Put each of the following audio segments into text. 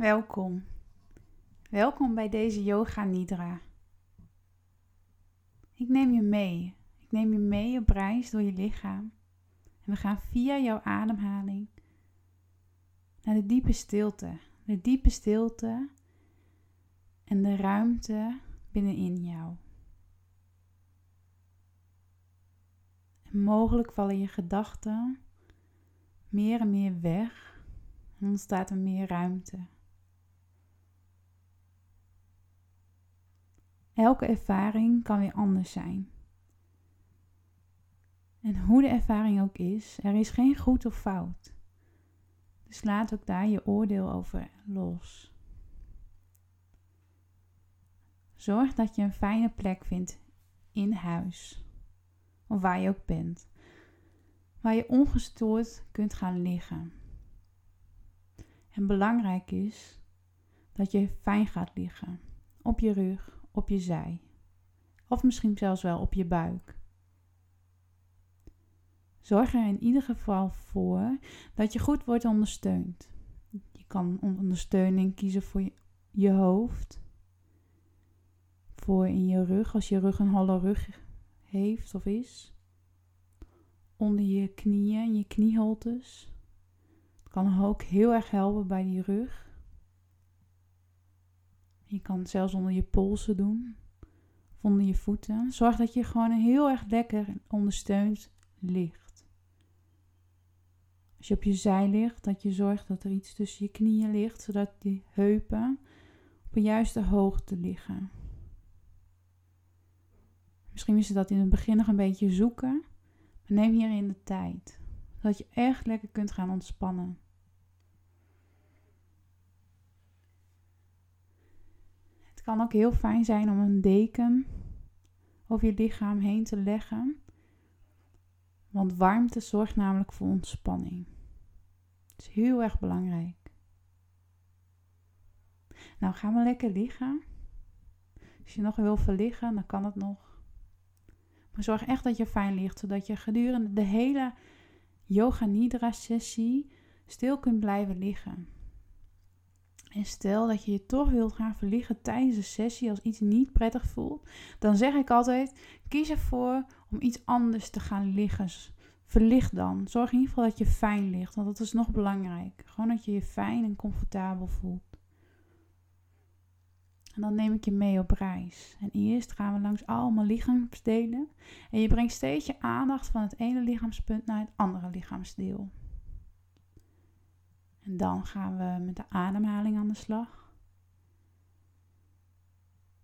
Welkom. Welkom bij deze Yoga Nidra. Ik neem je mee. Ik neem je mee op reis door je lichaam. En we gaan via jouw ademhaling naar de diepe stilte. De diepe stilte en de ruimte binnenin jou. En mogelijk vallen je gedachten meer en meer weg en ontstaat er meer ruimte. Elke ervaring kan weer anders zijn. En hoe de ervaring ook is, er is geen goed of fout. Dus laat ook daar je oordeel over los. Zorg dat je een fijne plek vindt in huis, of waar je ook bent, waar je ongestoord kunt gaan liggen. En belangrijk is dat je fijn gaat liggen, op je rug op je zij. Of misschien zelfs wel op je buik. Zorg er in ieder geval voor dat je goed wordt ondersteund. Je kan ondersteuning kiezen voor je, hoofd. Voor in je rug, als je rug een holle rug heeft of is. Onder je knieën en je knieholtes. Het kan ook heel erg helpen bij die rug. Je kan het zelfs onder je polsen doen. Of onder je voeten. Zorg dat je gewoon heel erg lekker ondersteund ligt. Als je op je zij ligt, dat je zorgt dat er iets tussen je knieën ligt, zodat die heupen op een juiste hoogte liggen. Misschien is dat in het begin nog een beetje zoeken, maar neem hierin de tijd, zodat je echt lekker kunt gaan ontspannen. Het kan ook heel fijn zijn om een deken over je lichaam heen te leggen. Want warmte zorgt namelijk voor ontspanning. Het is heel erg belangrijk. Nou, gaan we lekker liggen. Als je nog wil verliggen, dan kan het nog. Maar zorg echt dat je fijn ligt, zodat je gedurende de hele Yoga Nidra sessie stil kunt blijven liggen. En stel dat je je toch wilt gaan verliggen tijdens de sessie als iets niet prettig voelt, dan zeg ik altijd: kies ervoor om iets anders te gaan liggen. Verlicht dan. Zorg in ieder geval dat je fijn ligt, want dat is nog belangrijk. Gewoon dat je je fijn en comfortabel voelt. En dan neem ik je mee op reis. En eerst gaan we langs allemaal lichaamsdelen. En je brengt steeds je aandacht van het ene lichaamspunt naar het andere lichaamsdeel. En dan gaan we met de ademhaling aan de slag.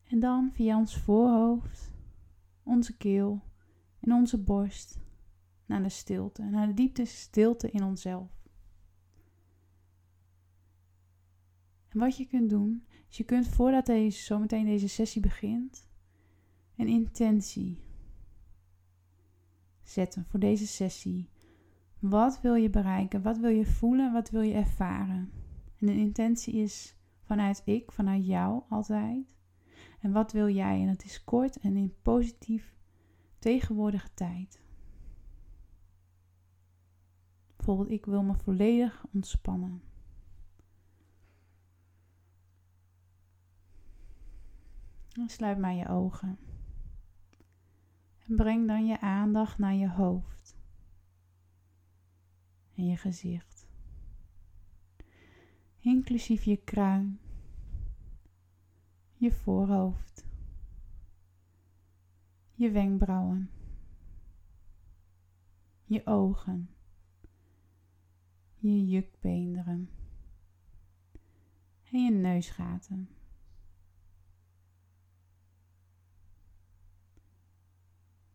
En dan via ons voorhoofd, onze keel en onze borst naar de stilte, naar de diepte stilte in onszelf. En wat je kunt doen, is je kunt voordat deze, zometeen deze sessie begint, een intentie zetten voor deze sessie. Wat wil je bereiken? Wat wil je voelen? Wat wil je ervaren? En de intentie is vanuit ik, vanuit jou altijd. En wat wil jij? En het is kort en in positief tegenwoordige tijd. Bijvoorbeeld, ik wil me volledig ontspannen. En sluit maar je ogen. En breng dan je aandacht naar je hoofd en je gezicht. Inclusief je kruin, je voorhoofd, je wenkbrauwen, je ogen, je jukbeenderen en je neusgaten.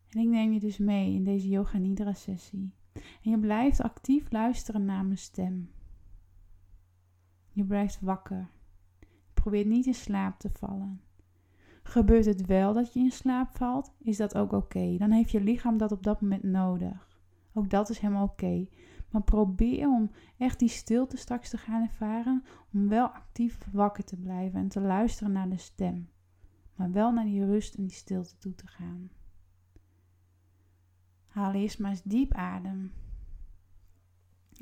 En ik neem je dus mee in deze Yoga Nidra sessie en je blijft actief luisteren naar mijn stem. Je blijft wakker. Je probeert niet in slaap te vallen. Gebeurt het wel dat je in slaap valt, is dat ook oké. Dan heeft je lichaam dat op dat moment nodig. Ook dat is helemaal oké. Maar probeer om echt die stilte straks te gaan ervaren. Om wel actief wakker te blijven en te luisteren naar de stem. Maar wel naar die rust en die stilte toe te gaan. Haal eerst maar eens diep adem.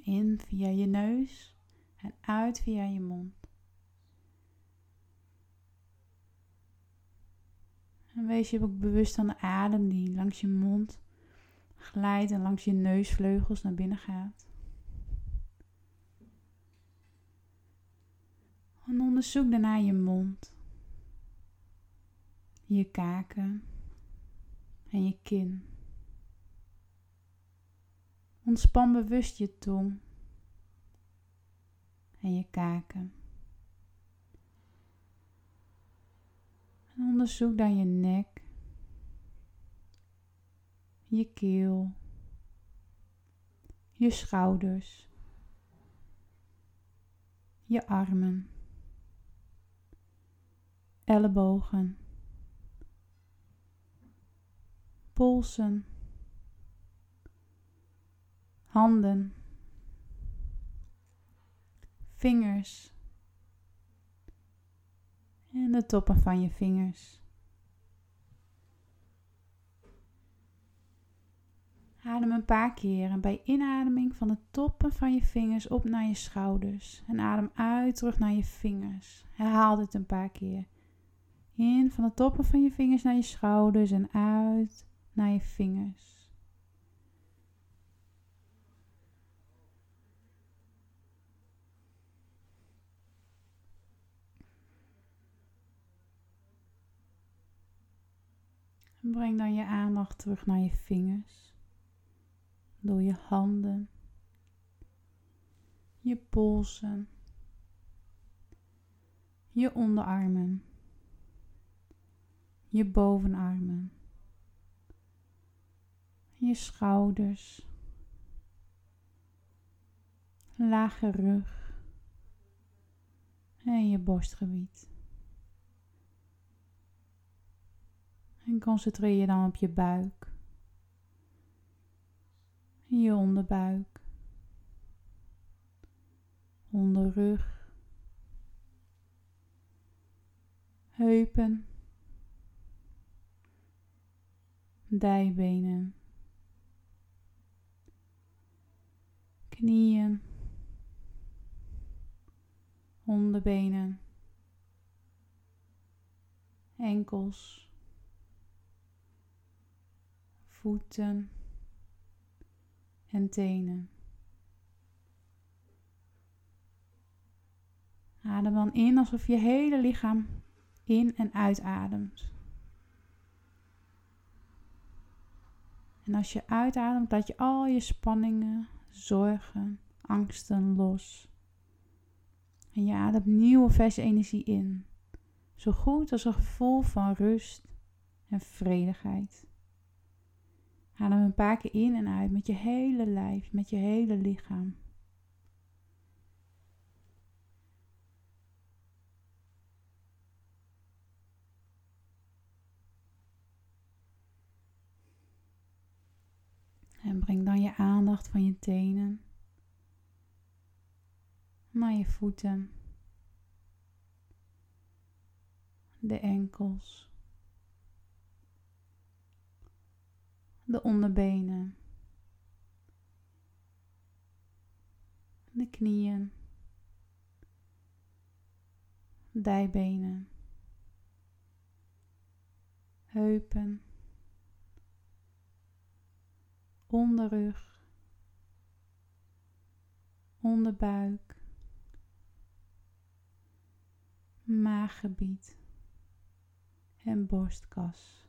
In via je neus en uit via je mond. En wees je ook bewust van de adem die langs je mond glijdt en langs je neusvleugels naar binnen gaat. En onderzoek daarna je mond, je kaken en je kin. Ontspan bewust je tong en je kaken. En onderzoek dan je nek, je keel, je schouders, je armen, ellebogen, polsen, handen, vingers en de toppen van je vingers. Adem een paar keer en bij inademing van de toppen van je vingers op naar je schouders. En adem uit terug naar je vingers. Herhaal dit een paar keer. In van de toppen van je vingers naar je schouders en uit naar je vingers. En breng dan je aandacht terug naar je vingers, door je handen, je polsen, je onderarmen, je bovenarmen, je schouders, lage rug. En je borstgebied. En concentreer je dan op je buik. Je onderbuik. Onderrug. Heupen. Dijbenen. Knieën. Onderbenen. Enkels voeten en tenen. Adem dan in alsof je hele lichaam in en uitademt. En als je uitademt, laat je al je spanningen, zorgen, angsten los. En je ademt nieuwe verse energie in. Zo goed als een gevoel van rust en vredigheid. Adem een paar keer in en uit met je hele lijf, met je hele lichaam. En breng dan je aandacht van je tenen naar je voeten, de enkels. De onderbenen, de knieën, dijbenen, heupen, onderrug, onderbuik, maaggebied. En borstkas.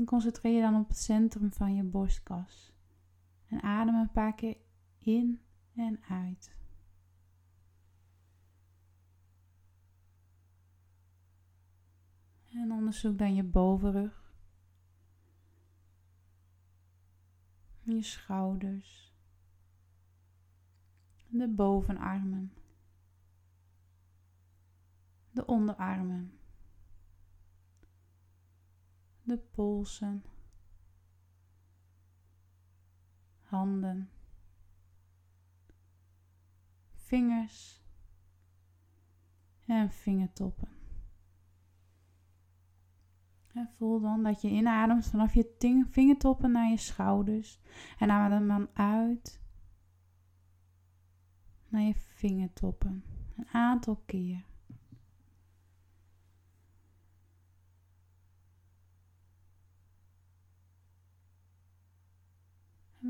En concentreer je dan op het centrum van je borstkas. En adem een paar keer in en uit. En onderzoek dan je bovenrug. Je schouders. De bovenarmen. De onderarmen de polsen, handen, vingers en vingertoppen. En voel dan dat je inademt vanaf je vingertoppen naar je schouders en adem dan uit naar je vingertoppen. Een aantal keer.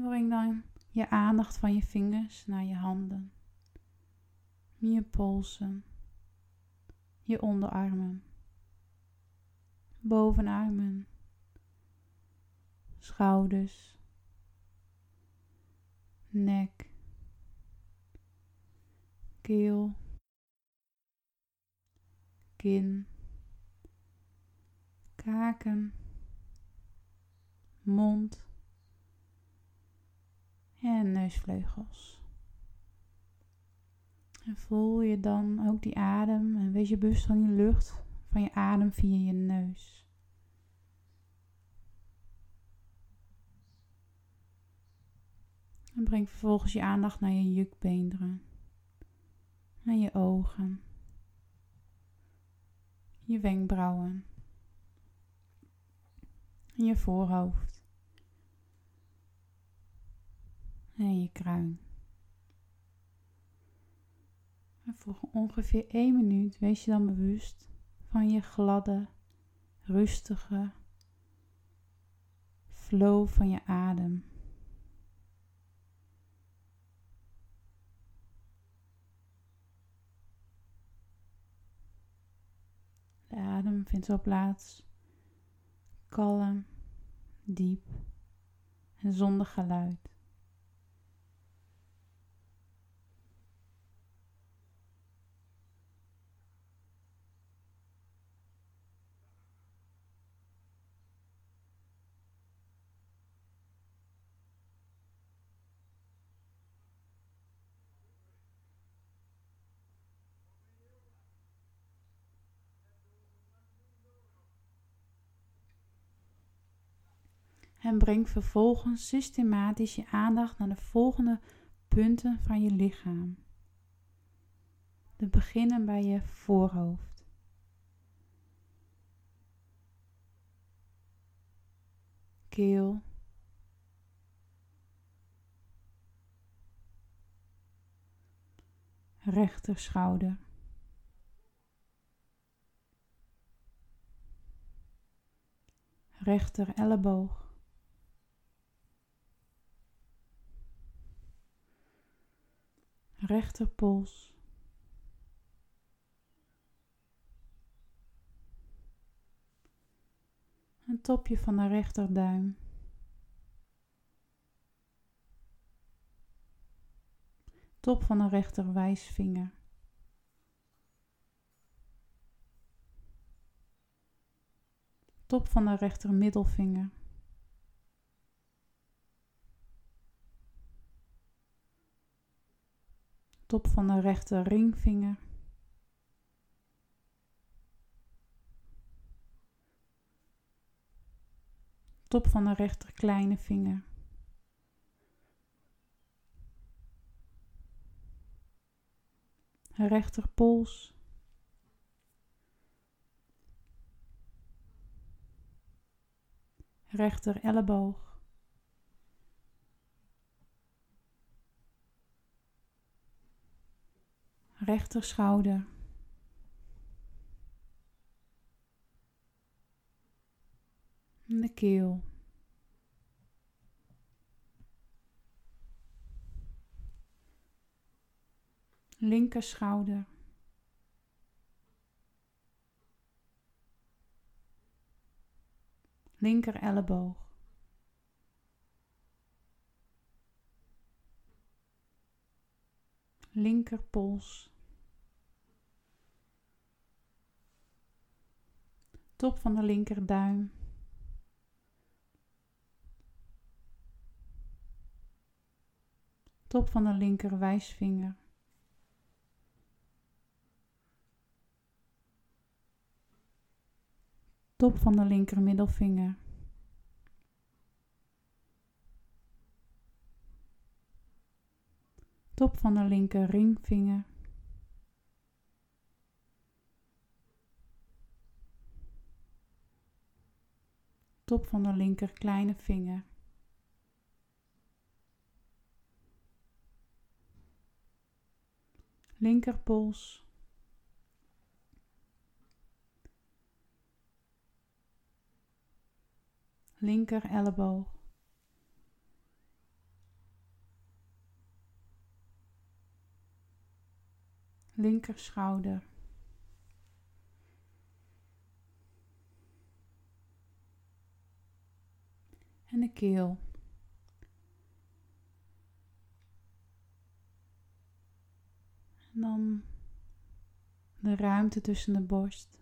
Breng dan je aandacht van je vingers naar je handen, je polsen, je onderarmen, bovenarmen, schouders, nek, keel, kin, kaken, mond en neusvleugels. En voel je dan ook die adem en wees je bewust van die lucht van je adem via je neus. En breng vervolgens je aandacht naar je jukbeenderen, naar je ogen, je wenkbrauwen en je voorhoofd en je kruin. En voor ongeveer 1 minuut wees je dan bewust van je gladde, rustige flow van je adem. De adem vindt zo plaats, kalm, diep en zonder geluid. En breng vervolgens systematisch je aandacht naar de volgende punten van je lichaam. We beginnen bij je voorhoofd. Keel. Rechterschouder. Rechter elleboog. Rechterpols. Een topje van de rechterduim. Top van de rechterwijsvinger. Top van de rechter middelvinger. Top van de rechter ringvinger. Top van de rechter kleine vinger. Rechterpols. Rechter elleboog. Rechter schouder. De keel. Linker schouder. Linker elleboog. Top van de linkerduim. Top van de linker wijsvinger. Top van de linker middelvinger. Top van de linker ringvinger. top van de linker kleine vinger. Linkerpols. Linker elleboog. Linker schouder. En de keel. En dan de ruimte tussen de borst.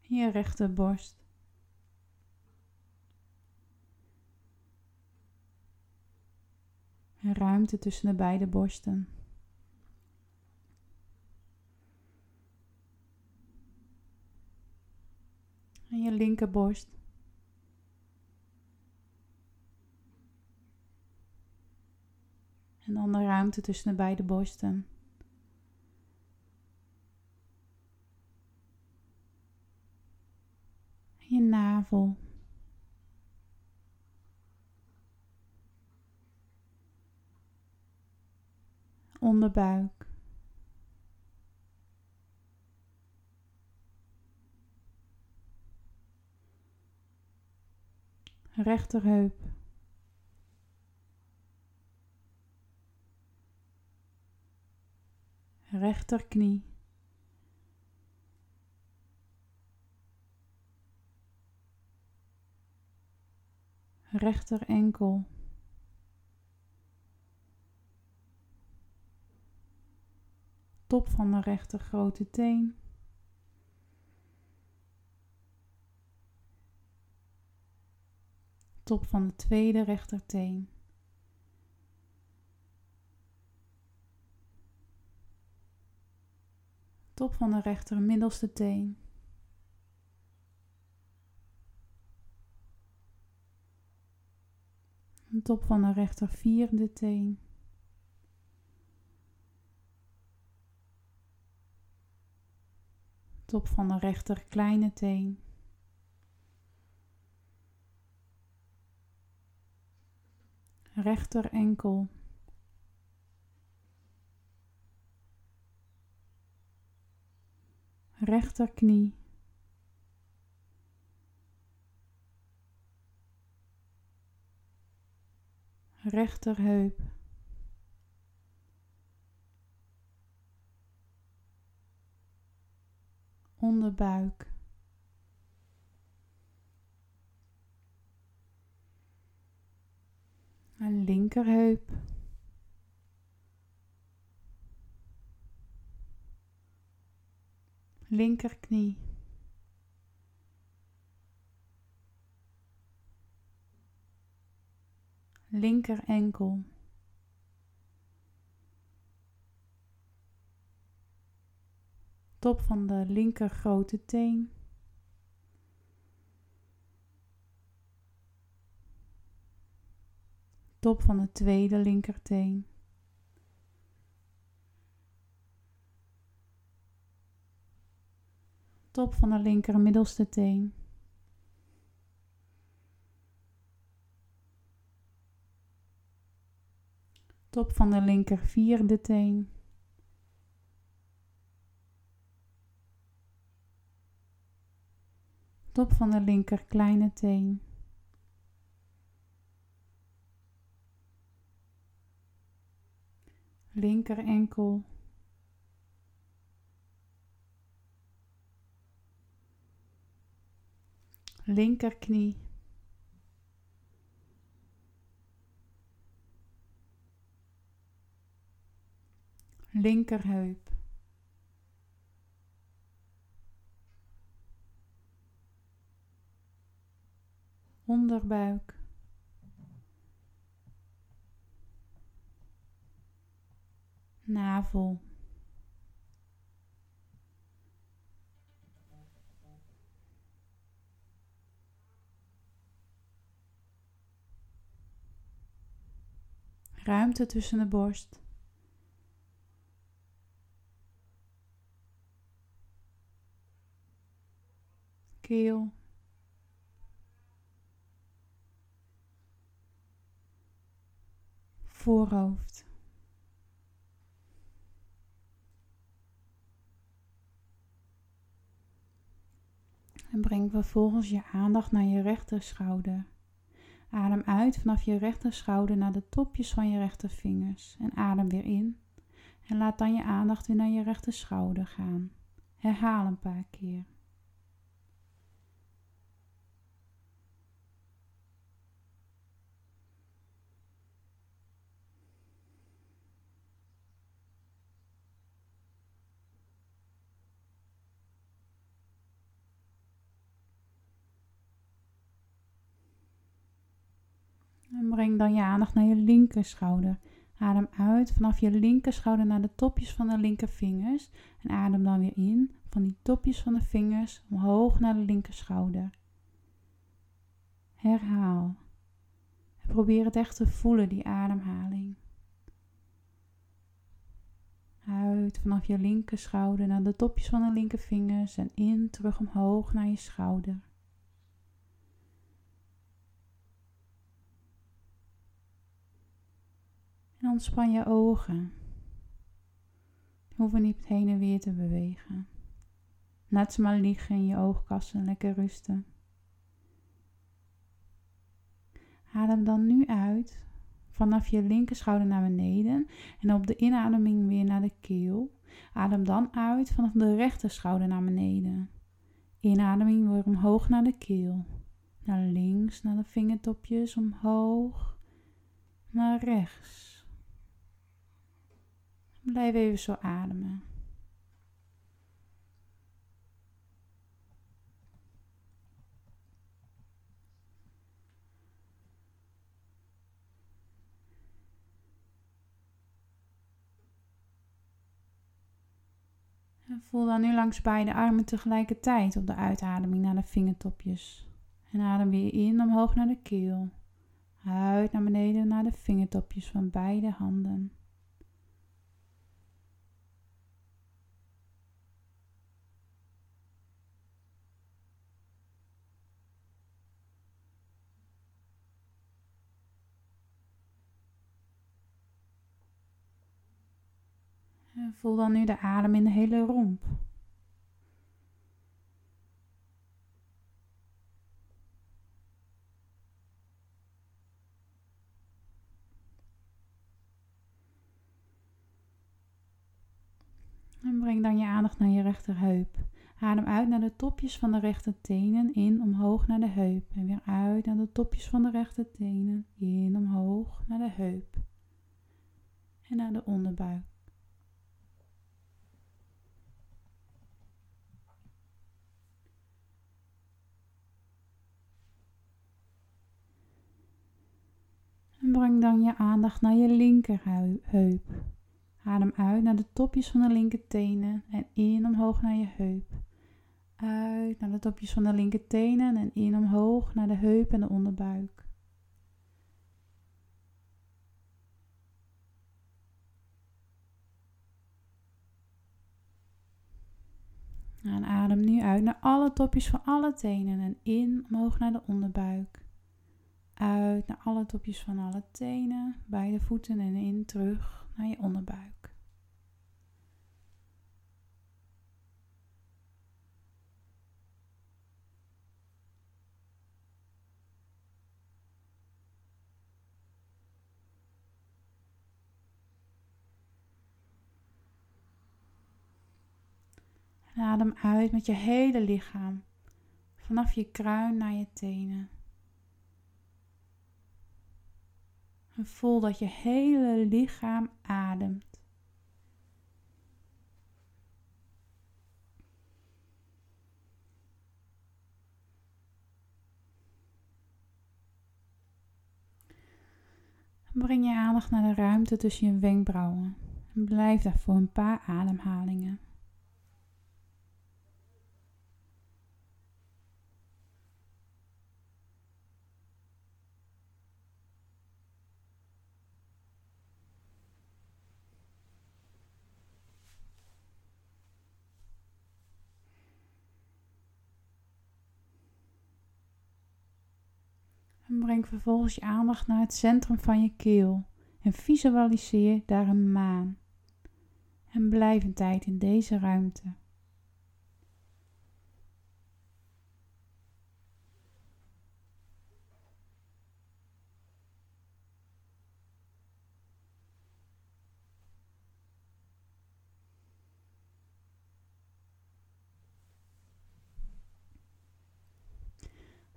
Je rechterborst. En ruimte tussen de beide borsten. En linkerborst. En dan de ruimte tussen de beide borsten. Je navel. Onderbuik. Rechterheup. rechterknie. Rechter enkel. Top van de rechter grote teen. Top van de tweede rechterteen. top van de rechter middelste teen. top van de rechter vierde teen. Top van de rechter kleine teen. Rechter enkel. rechterknie. Rechterheup. Onderbuik. Linkerheup. linkerknie. Linker enkel. Top van de linker grote teen. Top van de tweede linkerteen. top van de linker middelste teen. Top van de linker vierde teen. Top van de linker kleine teen. Linker enkel. linkerknie. Linkerheup. Onderbuik. Navel. ruimte tussen de borst. Keel. Voorhoofd. En breng vervolgens je aandacht naar je rechterschouder. Adem uit vanaf je rechterschouder naar de topjes van je rechtervingers en adem weer in. En laat dan je aandacht weer naar je rechterschouder gaan. Herhaal een paar keer. En breng dan je aandacht naar je linkerschouder. Adem uit vanaf je linkerschouder naar de topjes van de linkervingers. En adem dan weer in van die topjes van de vingers omhoog naar de linkerschouder. Herhaal. Probeer het echt te voelen, die ademhaling. Uit vanaf je linkerschouder naar de topjes van de linkervingers en in terug omhoog naar je schouder. En ontspan je ogen. Je hoeft niet heen en weer te bewegen. Laat ze maar liggen in je oogkassen, lekker rusten. Adem dan nu uit vanaf je linkerschouder naar beneden en op de inademing weer naar de keel. Adem dan uit vanaf de rechterschouder naar beneden. Inademing weer omhoog naar de keel. Naar links, naar de vingertopjes, omhoog, naar rechts. Blijf even zo ademen. En voel dan nu langs beide armen tegelijkertijd op de uitademing naar de vingertopjes. En adem weer in omhoog naar de keel. Uit naar beneden naar de vingertopjes van beide handen. Voel dan nu de adem in de hele romp. En breng dan je aandacht naar je rechterheup. Adem uit naar de topjes van de rechtertenen, in omhoog naar de heup. En weer uit naar de topjes van de rechtertenen, in omhoog naar de heup. En naar de onderbuik. En breng dan je aandacht naar je linkerheup. Adem uit naar de topjes van de linkertenen en in omhoog naar je heup. Uit naar de topjes van de linkertenen en in omhoog naar de heup en de onderbuik. En adem nu uit naar alle topjes van alle tenen en in omhoog naar de onderbuik. Uit naar alle topjes van alle tenen, beide voeten en in terug naar je onderbuik. Adem uit met je hele lichaam, vanaf je kruin naar je tenen. En voel dat je hele lichaam ademt. Breng je aandacht naar de ruimte tussen je wenkbrauwen en blijf daar voor een paar ademhalingen. Breng vervolgens je aandacht naar het centrum van je keel en visualiseer daar een maan. En blijf een tijd in deze ruimte.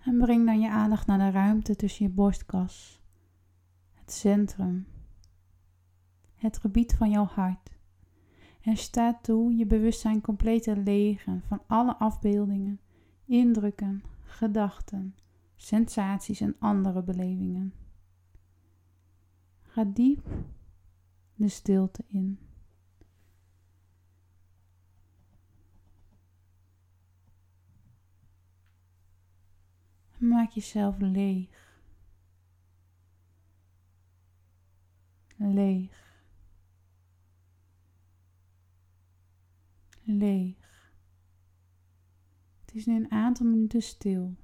En breng dan je aandacht naar de ruimte tussen je borstkas, het centrum, het gebied van jouw hart. En sta toe je bewustzijn compleet te legen van alle afbeeldingen, indrukken, gedachten, sensaties en andere belevingen. Ga diep de stilte in. Maak jezelf leeg. Leeg. Leeg. Het is nu een aantal minuten stil.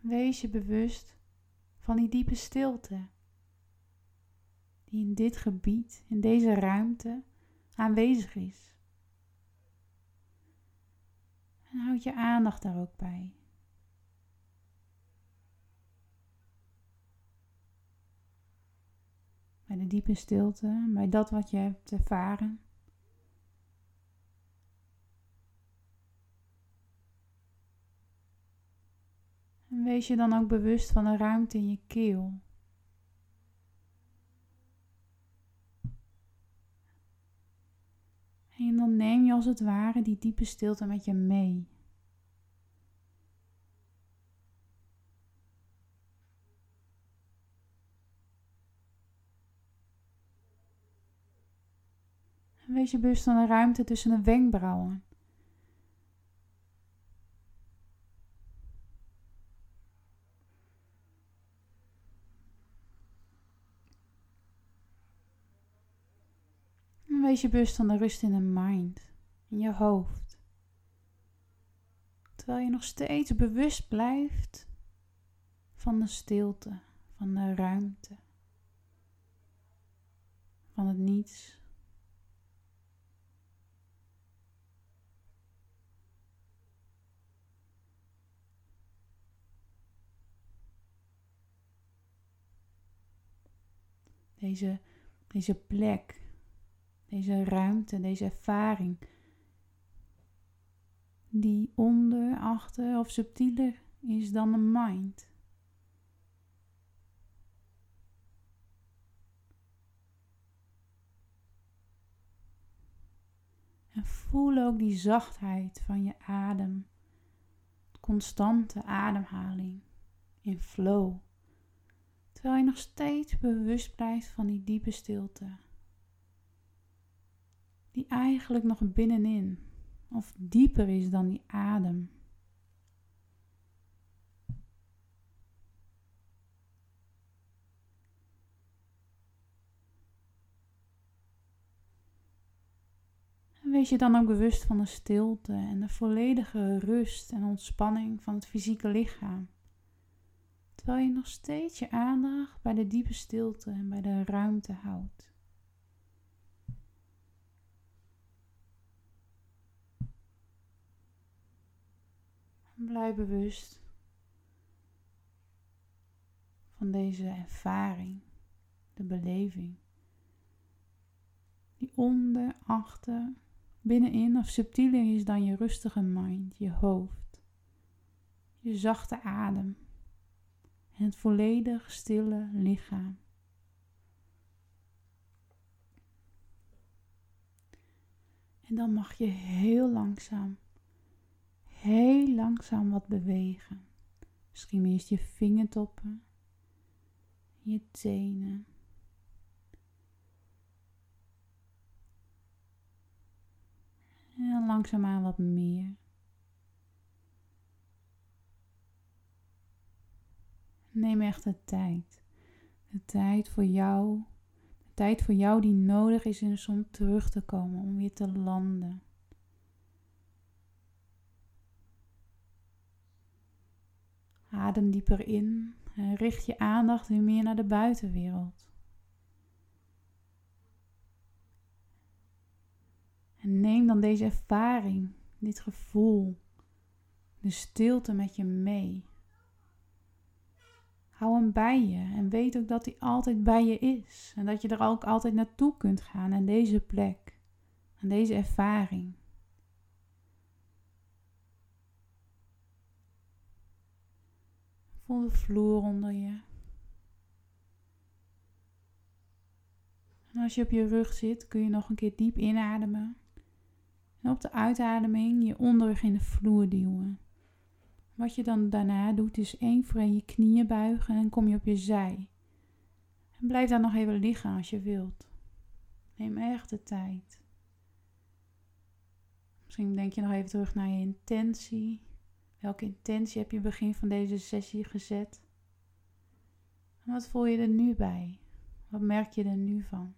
Wees je bewust van die diepe stilte die in dit gebied, in deze ruimte aanwezig is. En houd je aandacht daar ook bij. Bij de diepe stilte, bij dat wat je hebt ervaren. Wees je dan ook bewust van de ruimte in je keel. En dan neem je als het ware die diepe stilte met je mee. Wees je bewust van de ruimte tussen de wenkbrauwen. Wees je bewust van de rust in de mind, in je hoofd. Terwijl je nog steeds bewust blijft van de stilte, van de ruimte, van het niets. Deze, deze plek deze ruimte, deze ervaring, die onder, achter of subtieler is dan de mind. En voel ook die zachtheid van je adem, constante ademhaling in flow, terwijl je nog steeds bewust blijft van die diepe stilte die eigenlijk nog binnenin of dieper is dan die adem. wees je dan ook bewust van de stilte en de volledige rust en ontspanning van het fysieke lichaam. Terwijl je nog steeds je aandacht bij de diepe stilte en bij de ruimte houdt. Blijf bewust van deze ervaring, de beleving, die onder, achter, binnenin of subtieler is dan je rustige mind, je hoofd, je zachte adem en het volledig stille lichaam. En dan mag je heel langzaam heel langzaam wat bewegen. Misschien eerst je vingertoppen, je tenen. En langzaamaan wat meer. Neem echt de tijd. De tijd voor jou. De tijd voor jou die nodig is om terug te komen, om weer te landen. Adem dieper in en richt je aandacht weer meer naar de buitenwereld. En neem dan deze ervaring, dit gevoel, de stilte met je mee. Hou hem bij je en weet ook dat hij altijd bij je is. En dat je er ook altijd naartoe kunt gaan aan deze plek, aan deze ervaring. Voel de vloer onder je. En als je op je rug zit, kun je nog een keer diep inademen. En op de uitademing je onderrug in de vloer duwen. Wat je dan daarna doet, is één voor één je knieën buigen en kom je op je zij. En blijf daar nog even liggen als je wilt. Neem echt de tijd. Misschien denk je nog even terug naar je intentie. Welke intentie heb je begin van deze sessie gezet? En wat voel je er nu bij? Wat merk je er nu van?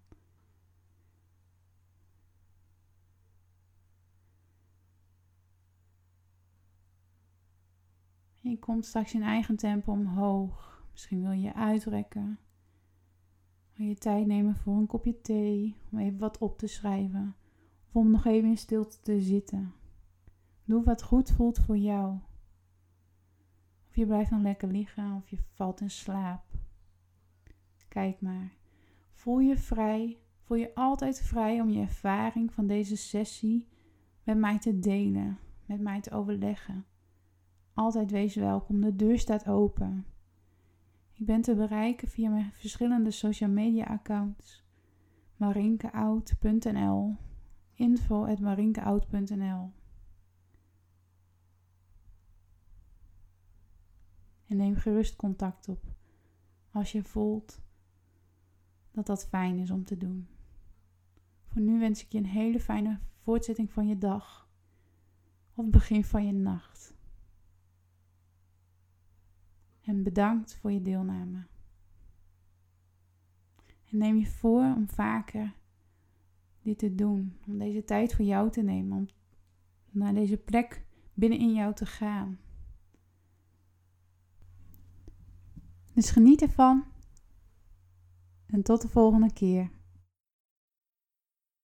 Je komt straks in eigen tempo omhoog. Misschien wil je uitrekken. Wil je tijd nemen voor een kopje thee, om even wat op te schrijven. Of om nog even in stilte te zitten. Doe wat goed voelt voor jou. Of je blijft nog lekker liggen of je valt in slaap. Kijk maar. Voel je vrij, voel je altijd vrij om je ervaring van deze sessie met mij te delen, met mij te overleggen. Altijd wees welkom, de deur staat open. Ik ben te bereiken via mijn verschillende social media accounts. marinkeout.nl info En neem gerust contact op als je voelt dat dat fijn is om te doen. Voor nu wens ik je een hele fijne voortzetting van je dag of begin van je nacht. En bedankt voor je deelname. En neem je voor om vaker dit te doen, om deze tijd voor jou te nemen, om naar deze plek binnenin jou te gaan. Dus geniet ervan en tot de volgende keer.